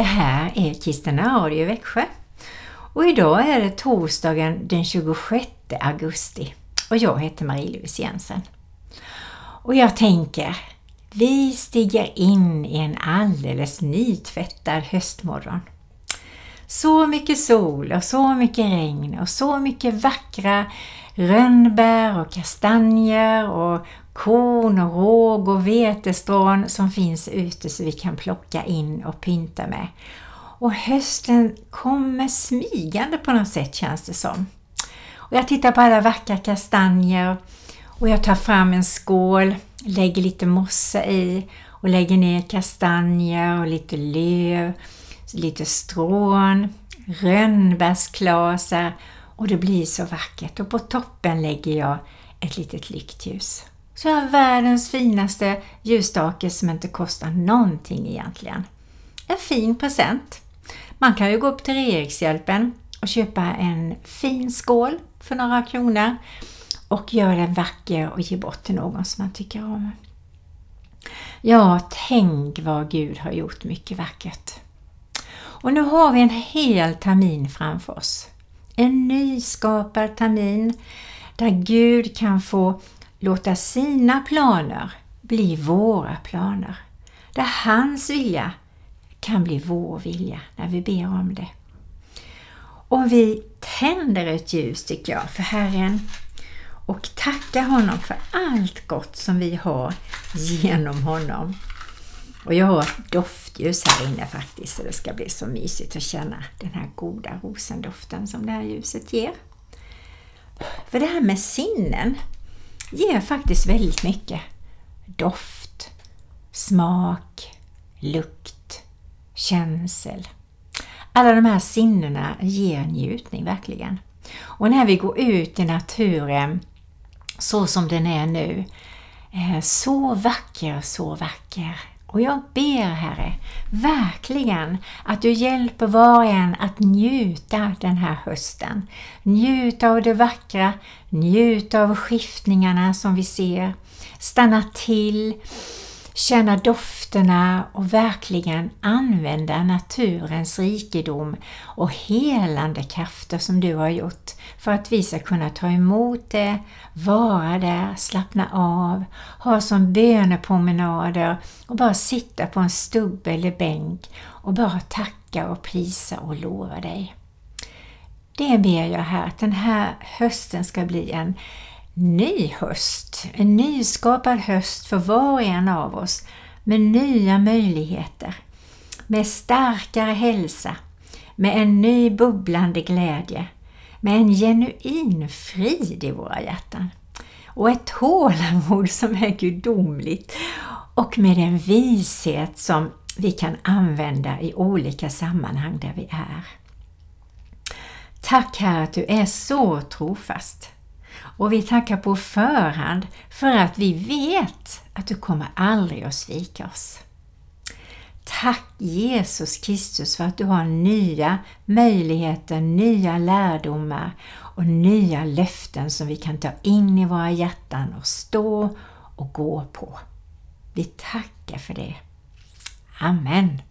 Det här är Kristina Radio i Växjö och idag är det torsdagen den 26 augusti och jag heter Marie-Louise Jensen. Och jag tänker, vi stiger in i en alldeles nytvättad höstmorgon. Så mycket sol och så mycket regn och så mycket vackra rönnbär och kastanjer och korn och råg och vetestrån som finns ute så vi kan plocka in och pynta med. Och hösten kommer smygande på något sätt känns det som. Och jag tittar på alla vackra kastanjer och jag tar fram en skål, lägger lite mossa i och lägger ner kastanjer och lite löv, lite strån, rönnbärsklasar och det blir så vackert. Och på toppen lägger jag ett litet lyktljus. Så jag har världens finaste ljusstake som inte kostar någonting egentligen. En fin present. Man kan ju gå upp till Erikshjälpen och köpa en fin skål för några kronor och göra den vacker och ge bort till någon som man tycker om. Ja, tänk vad Gud har gjort mycket vackert. Och nu har vi en hel termin framför oss. En nyskapad termin där Gud kan få låta sina planer bli våra planer. Där hans vilja kan bli vår vilja när vi ber om det. Och vi tänder ett ljus tycker jag för Herren och tackar honom för allt gott som vi har genom honom. Och jag har doftljus här inne faktiskt så det ska bli så mysigt att känna den här goda rosendoften som det här ljuset ger. För det här med sinnen ger faktiskt väldigt mycket. Doft, smak, lukt, känsel. Alla de här sinnena ger njutning verkligen. Och när vi går ut i naturen så som den är nu, eh, så vacker, så vacker. Och jag ber Herre, verkligen att du hjälper var och en att njuta den här hösten. Njuta av det vackra, njuta av skiftningarna som vi ser. Stanna till, känna dofterna och verkligen använda naturens rikedom och helande krafter som du har gjort för att vi ska kunna ta emot det, vara där, slappna av, ha som bönepromenader och bara sitta på en stubbe eller bänk och bara tacka och prisa och lova dig. Det ber jag här att den här hösten ska bli en ny höst, en nyskapad höst för var och en av oss med nya möjligheter, med starkare hälsa, med en ny bubblande glädje, med en genuin frid i våra hjärtan och ett tålamod som är gudomligt och med en vishet som vi kan använda i olika sammanhang där vi är. Tack Herre att du är så trofast. Och vi tackar på förhand för att vi vet att du kommer aldrig att svika oss. Tack Jesus Kristus för att du har nya möjligheter, nya lärdomar och nya löften som vi kan ta in i våra hjärtan och stå och gå på. Vi tackar för det. Amen.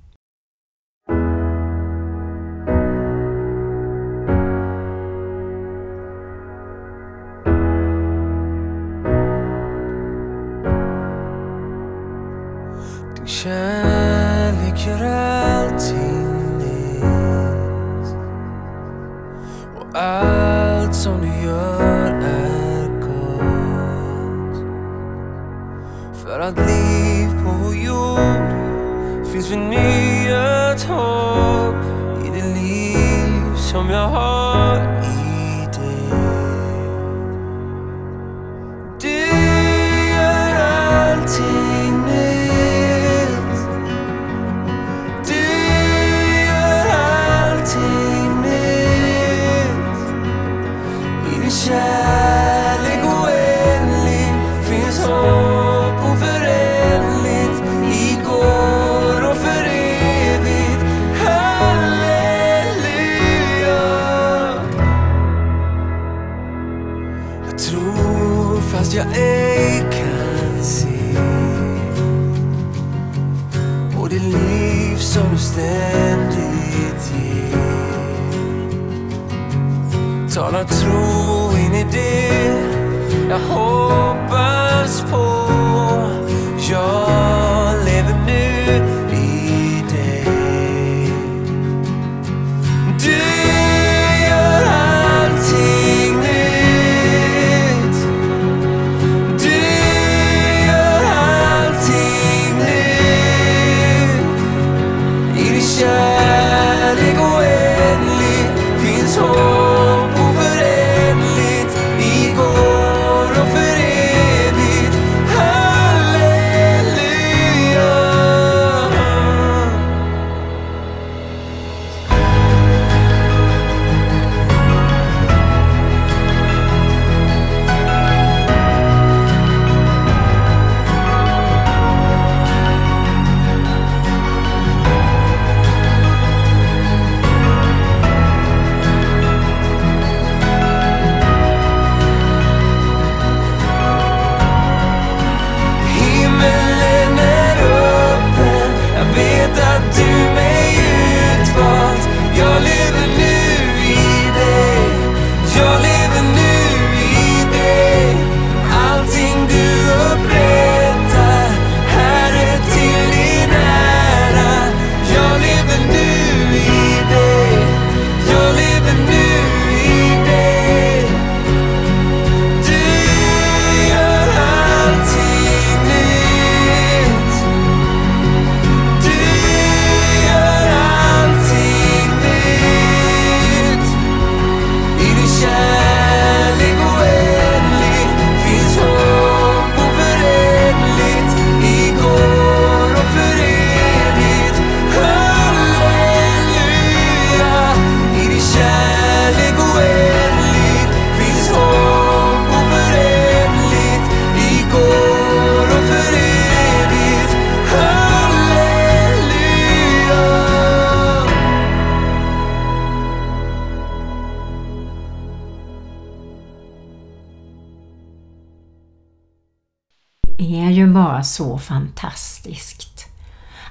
Är så fantastiskt.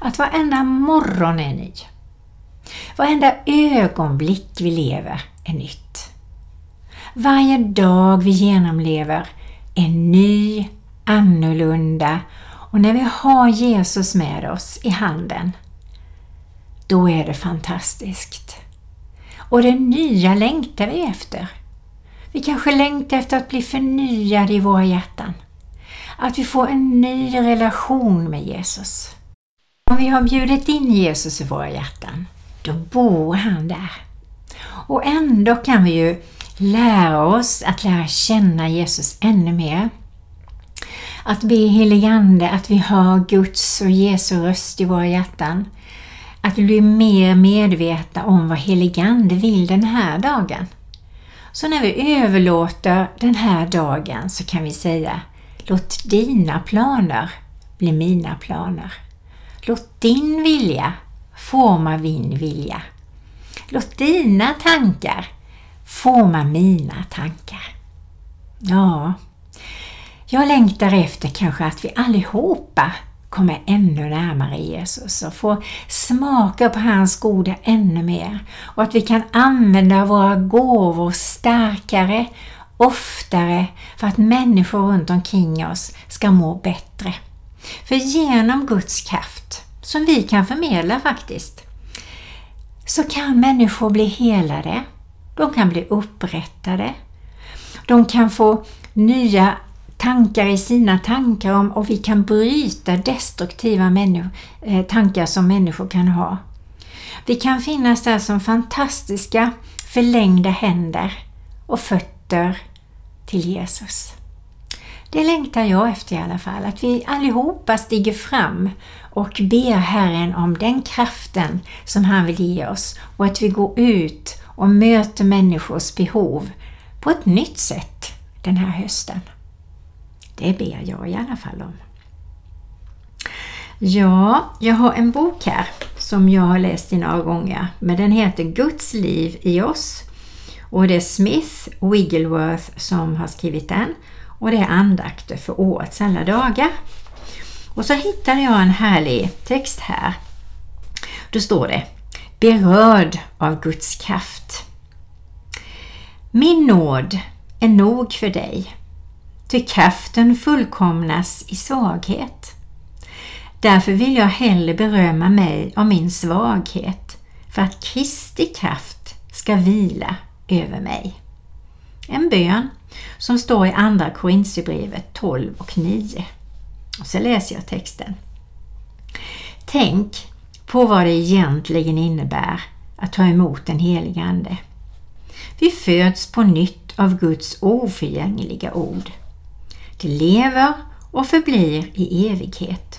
Att varenda morgon är ny. Varenda ögonblick vi lever är nytt. Varje dag vi genomlever är ny, annorlunda och när vi har Jesus med oss i handen, då är det fantastiskt. Och det nya längtar vi efter. Vi kanske längtar efter att bli förnyade i våra hjärtan. Att vi får en ny relation med Jesus. Om vi har bjudit in Jesus i våra hjärtan, då bor han där. Och ändå kan vi ju lära oss att lära känna Jesus ännu mer. Att be heligande att vi hör Guds och Jesu röst i våra hjärtan. Att vi blir mer medvetna om vad heligande vill den här dagen. Så när vi överlåter den här dagen så kan vi säga Låt dina planer bli mina planer. Låt din vilja forma min vilja. Låt dina tankar forma mina tankar. Ja, jag längtar efter kanske att vi allihopa kommer ännu närmare Jesus och får smaka på hans goda ännu mer och att vi kan använda våra gåvor starkare, oftare för att människor runt omkring oss ska må bättre. För genom Guds kraft, som vi kan förmedla faktiskt, så kan människor bli helade, de kan bli upprättade, de kan få nya tankar i sina tankar om och vi kan bryta destruktiva eh, tankar som människor kan ha. Vi kan finnas där som fantastiska förlängda händer och fötter till Jesus. Det längtar jag efter i alla fall, att vi allihopa stiger fram och ber Herren om den kraften som han vill ge oss och att vi går ut och möter människors behov på ett nytt sätt den här hösten. Det ber jag i alla fall om. Ja, jag har en bok här som jag har läst i några gånger, men den heter Guds liv i oss och det är Smith Wiggleworth som har skrivit den och det är andakter för årets alla dagar. Och så hittade jag en härlig text här. Då står det Berörd av Guds kraft. Min nåd är nog för dig ty kraften fullkomnas i svaghet. Därför vill jag hellre berömma mig av min svaghet för att Kristi kraft ska vila över mig. En bön som står i Andra Korinthierbrevet 12 och 9. Och så läser jag texten. Tänk på vad det egentligen innebär att ta emot den helige Ande. Vi föds på nytt av Guds oförgängliga ord. Det lever och förblir i evighet.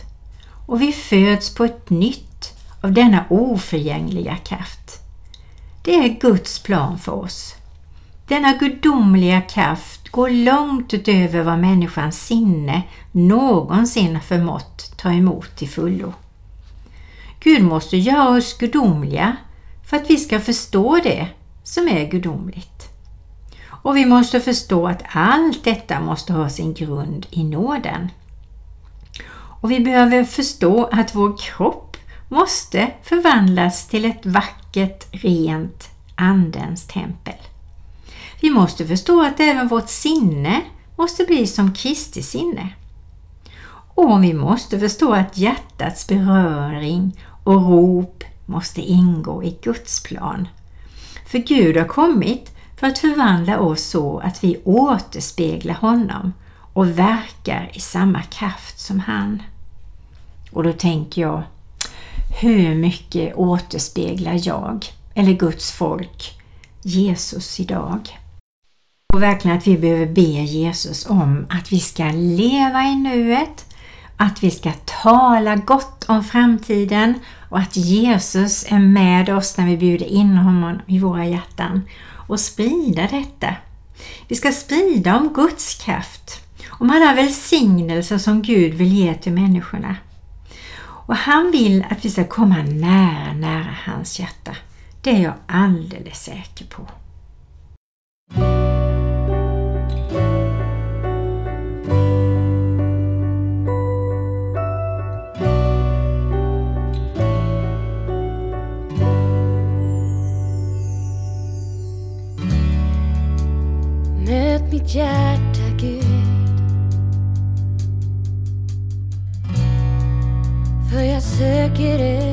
Och vi föds på ett nytt av denna oförgängliga kraft. Det är Guds plan för oss. Denna gudomliga kraft går långt utöver vad människans sinne någonsin förmått ta emot till fullo. Gud måste göra oss gudomliga för att vi ska förstå det som är gudomligt. Och vi måste förstå att allt detta måste ha sin grund i nåden. Och vi behöver förstå att vår kropp måste förvandlas till ett vackert, rent Andens tempel. Vi måste förstå att även vårt sinne måste bli som Kristi sinne. Och vi måste förstå att hjärtats beröring och rop måste ingå i Guds plan. För Gud har kommit för att förvandla oss så att vi återspeglar honom och verkar i samma kraft som han. Och då tänker jag, hur mycket återspeglar jag, eller Guds folk, Jesus idag? Och verkligen att vi behöver be Jesus om att vi ska leva i nuet, att vi ska tala gott om framtiden och att Jesus är med oss när vi bjuder in honom i våra hjärtan och sprida detta. Vi ska sprida om Guds kraft, om alla välsignelser som Gud vill ge till människorna. Och han vill att vi ska komma nära, nära hans hjärta. Det är jag alldeles säker på. Möt mitt hjärta söker efter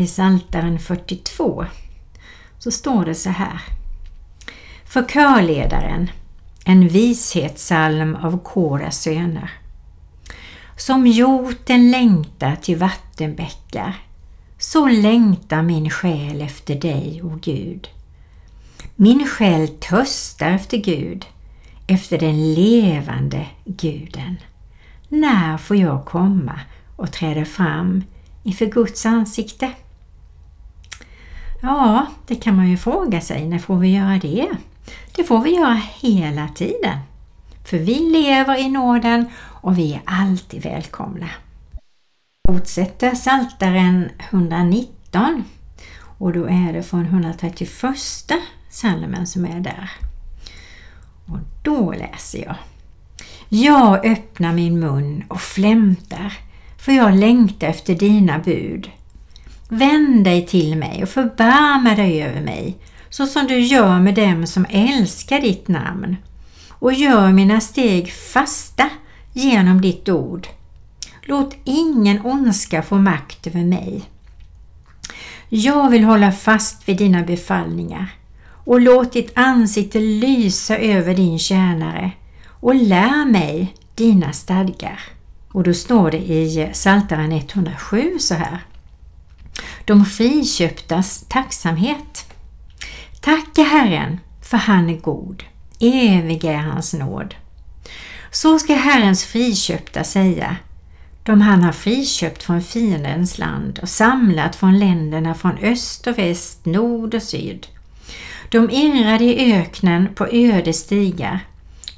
i Psaltaren 42 så står det så här. För körledaren, en vishetssalm av Koras söner. Som hjorten längtar till vattenbäckar, så längtar min själ efter dig, o Gud. Min själ törstar efter Gud, efter den levande guden. När får jag komma och träda fram inför Guds ansikte? Ja, det kan man ju fråga sig. När får vi göra det? Det får vi göra hela tiden. För vi lever i nåden och vi är alltid välkomna. Fortsätter Psaltaren 119 och då är det från 131 salmen som är där. Och då läser jag. Jag öppnar min mun och flämtar, för jag längtar efter dina bud. Vänd dig till mig och förbarma dig över mig, så som du gör med dem som älskar ditt namn. Och gör mina steg fasta genom ditt ord. Låt ingen ondska få makt över mig. Jag vill hålla fast vid dina befallningar och låt ditt ansikte lysa över din tjänare och lär mig dina stadgar. Och då står det i Psaltaren 107 så här. De friköptas tacksamhet. Tacka Herren, för han är god. Evig är hans nåd. Så ska Herrens friköpta säga. de han har friköpt från fiendens land och samlat från länderna från öst och väst, nord och syd. De irrade i öknen på öde stigar.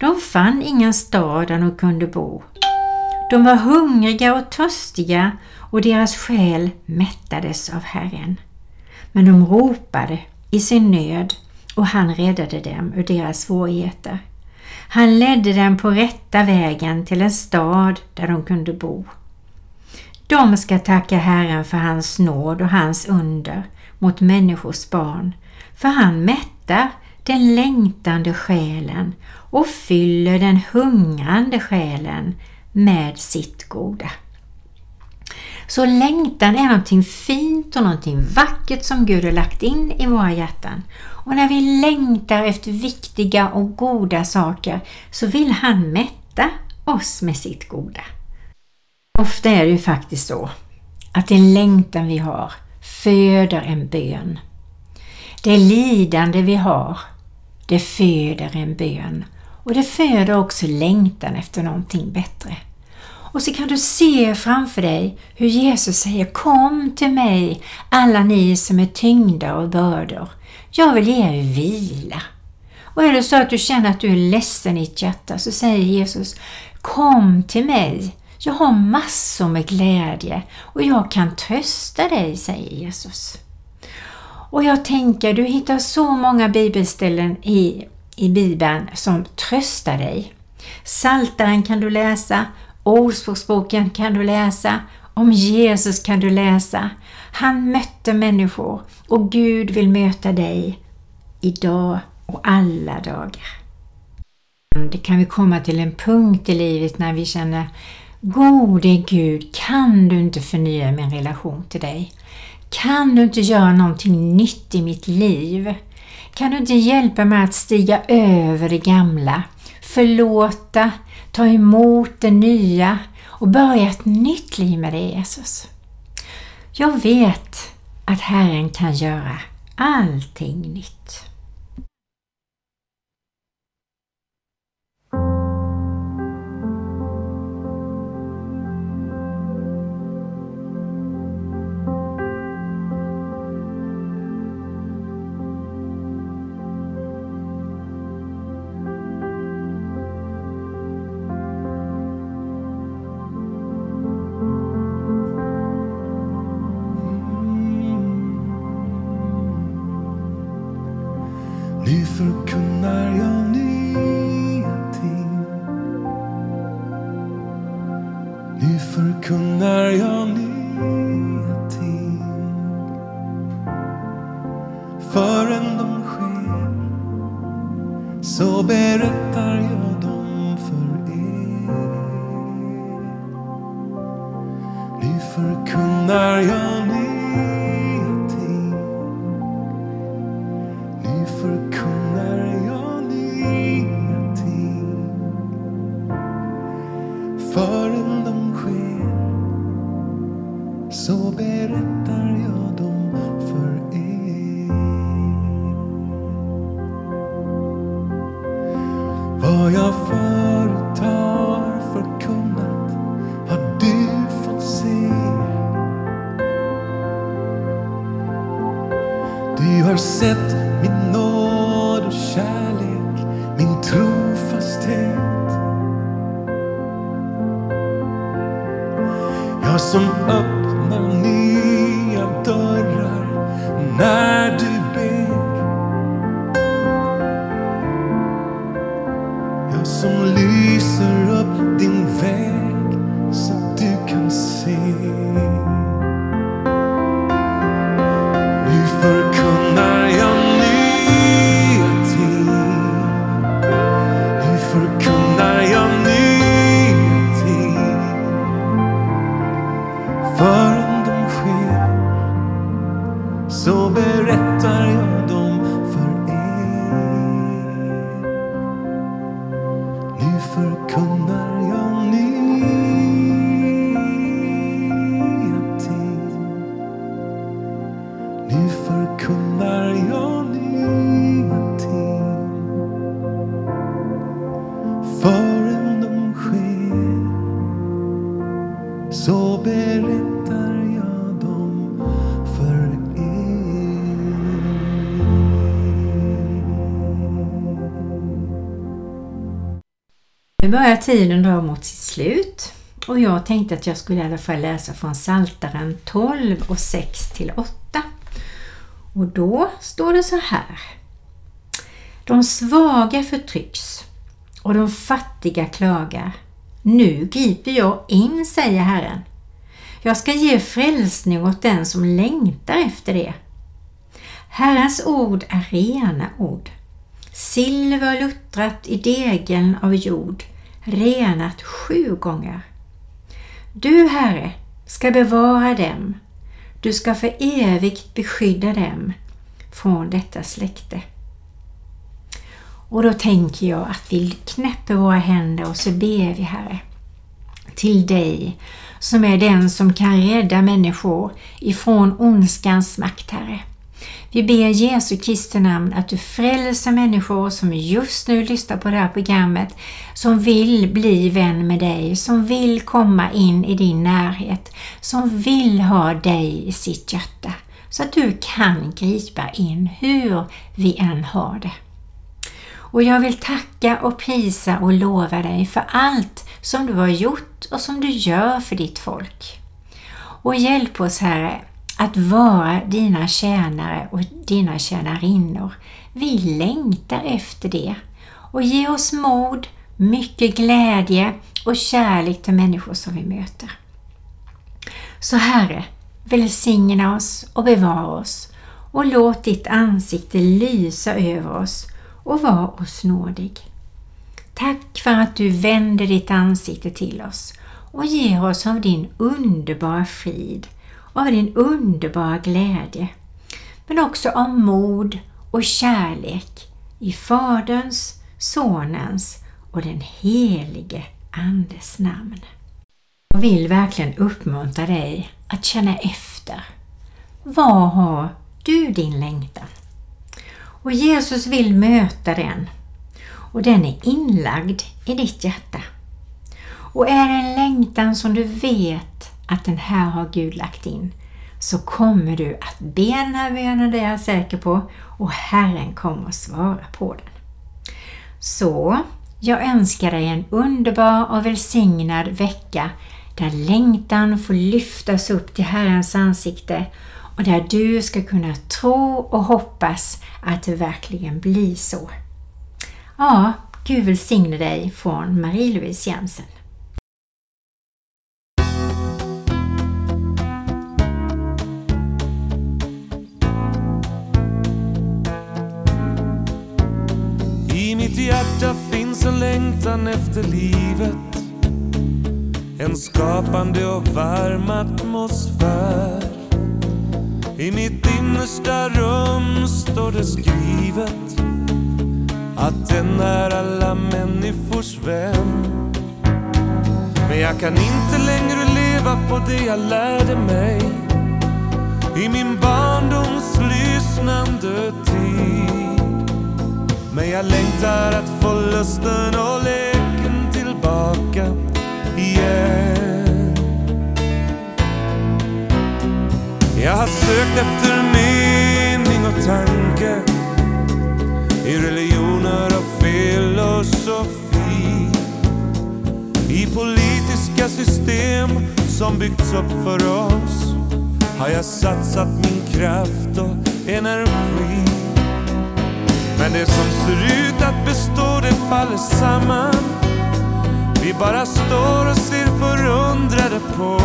De fann ingen stad där de kunde bo. De var hungriga och törstiga och deras själ mättades av Herren. Men de ropade i sin nöd och han räddade dem ur deras svårigheter. Han ledde dem på rätta vägen till en stad där de kunde bo. De ska tacka Herren för hans nåd och hans under mot människors barn, för han mättar den längtande själen och fyller den hungrande själen med sitt goda. Så längtan är någonting fint och någonting vackert som Gud har lagt in i våra hjärtan. Och när vi längtar efter viktiga och goda saker så vill han mätta oss med sitt goda. Ofta är det ju faktiskt så att den längtan vi har föder en bön. Det lidande vi har, det föder en bön och det föder också längtan efter någonting bättre. Och så kan du se framför dig hur Jesus säger Kom till mig alla ni som är tyngda och bördor. Jag vill ge er vila. Och är det så att du känner att du är ledsen i ditt hjärta så säger Jesus Kom till mig. Jag har massor med glädje och jag kan trösta dig, säger Jesus. Och jag tänker, du hittar så många bibelställen i, i Bibeln som tröstar dig. Saltaren kan du läsa, Ordspråksboken kan du läsa, om Jesus kan du läsa. Han mötte människor och Gud vill möta dig idag och alla dagar. Det kan vi komma till en punkt i livet när vi känner Gode Gud, kan du inte förnya min relation till dig? Kan du inte göra någonting nytt i mitt liv? Kan du inte hjälpa mig att stiga över det gamla? Förlåta, ta emot det nya och börja ett nytt liv med dig Jesus. Jag vet att Herren kan göra allting nytt. Vad jag Förrän de sker så berättar Nu börjar tiden dra mot sitt slut och jag tänkte att jag skulle i alla fall läsa från Saltaren 12 och 6 till 8. Och då står det så här. De svaga förtrycks och de fattiga klagar. Nu griper jag in, säger Herren. Jag ska ge frälsning åt den som längtar efter det. Herrens ord är rena ord. Silver luttrat i degen av jord, renat sju gånger. Du, Herre, ska bevara dem. Du ska för evigt beskydda dem från detta släkte. Och då tänker jag att vi knäpper våra händer och så ber vi Herre till dig som är den som kan rädda människor ifrån ondskans makt, Herre. Vi ber Jesu Kristi namn att du frälser människor som just nu lyssnar på det här programmet, som vill bli vän med dig, som vill komma in i din närhet, som vill ha dig i sitt hjärta, så att du kan gripa in hur vi än har det. Och jag vill tacka och prisa och lova dig för allt som du har gjort och som du gör för ditt folk. Och hjälp oss Herre att vara dina tjänare och dina tjänarinnor. Vi längtar efter det och ge oss mod, mycket glädje och kärlek till människor som vi möter. Så Herre, välsigna oss och bevara oss och låt ditt ansikte lysa över oss och var oss nådig. Tack för att du vänder ditt ansikte till oss och ger oss av din underbara frid av din underbara glädje. Men också av mod och kärlek i Faderns, Sonens och den helige Andes namn. Jag vill verkligen uppmuntra dig att känna efter. Var har du din längtan? Och Jesus vill möta den och den är inlagd i ditt hjärta. Och är det en längtan som du vet att den här har Gud lagt in så kommer du att be den här bönen, det är jag säker på, och Herren kommer att svara på den. Så jag önskar dig en underbar och välsignad vecka där längtan får lyftas upp till Herrens ansikte och där du ska kunna tro och hoppas att det verkligen blir så. Ja, Gud välsigne dig från Marie-Louise Jensen. Hjärta finns en längtan efter livet. En skapande och varm atmosfär. I mitt innersta rum står det skrivet att den är alla människors vän. Men jag kan inte längre leva på det jag lärde mig i min barndoms lyssnande tid. Men jag längtar att få lusten och leken tillbaka igen. Jag har sökt efter mening och tanke i religioner och filosofi. I politiska system som byggts upp för oss har jag satsat min kraft och energi. Men det som ser ut att bestå det faller samman. Vi bara står och ser förundrade på.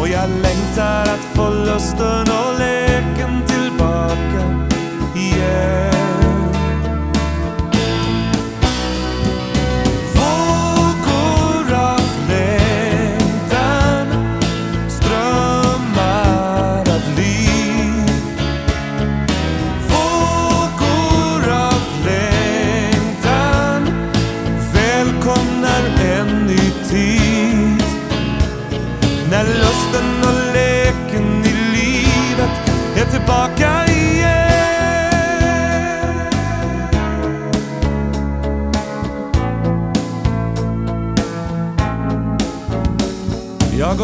Och jag längtar att få lusten och leken tillbaka igen.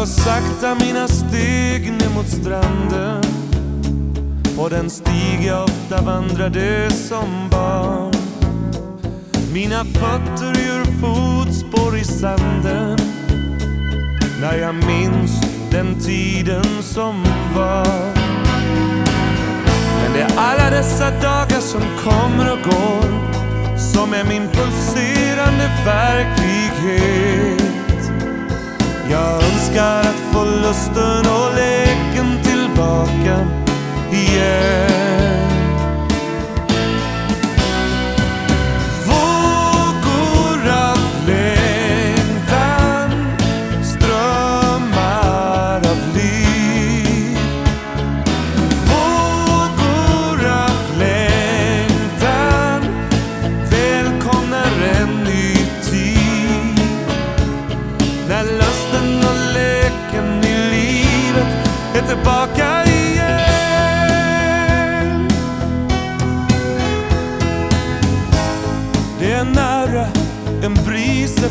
Sakta mina steg ner mot stranden. På den stig jag ofta vandrade som barn. Mina fötter gör fotspår i sanden. När jag minns den tiden som var. Men det är alla dessa dagar som kommer och går. Som är min pulserande verklighet jag önskar att få lusten och leken tillbaka igen.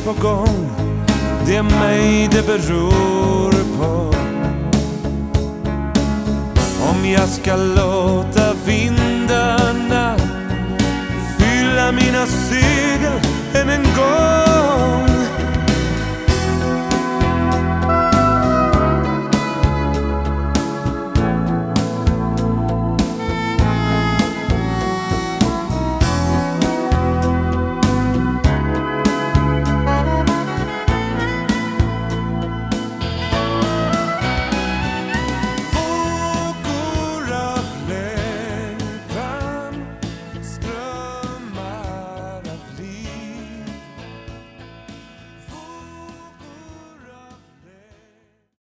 på gång. Det är mig det beror på. Om jag ska låta vindarna fylla mina segel än en gång.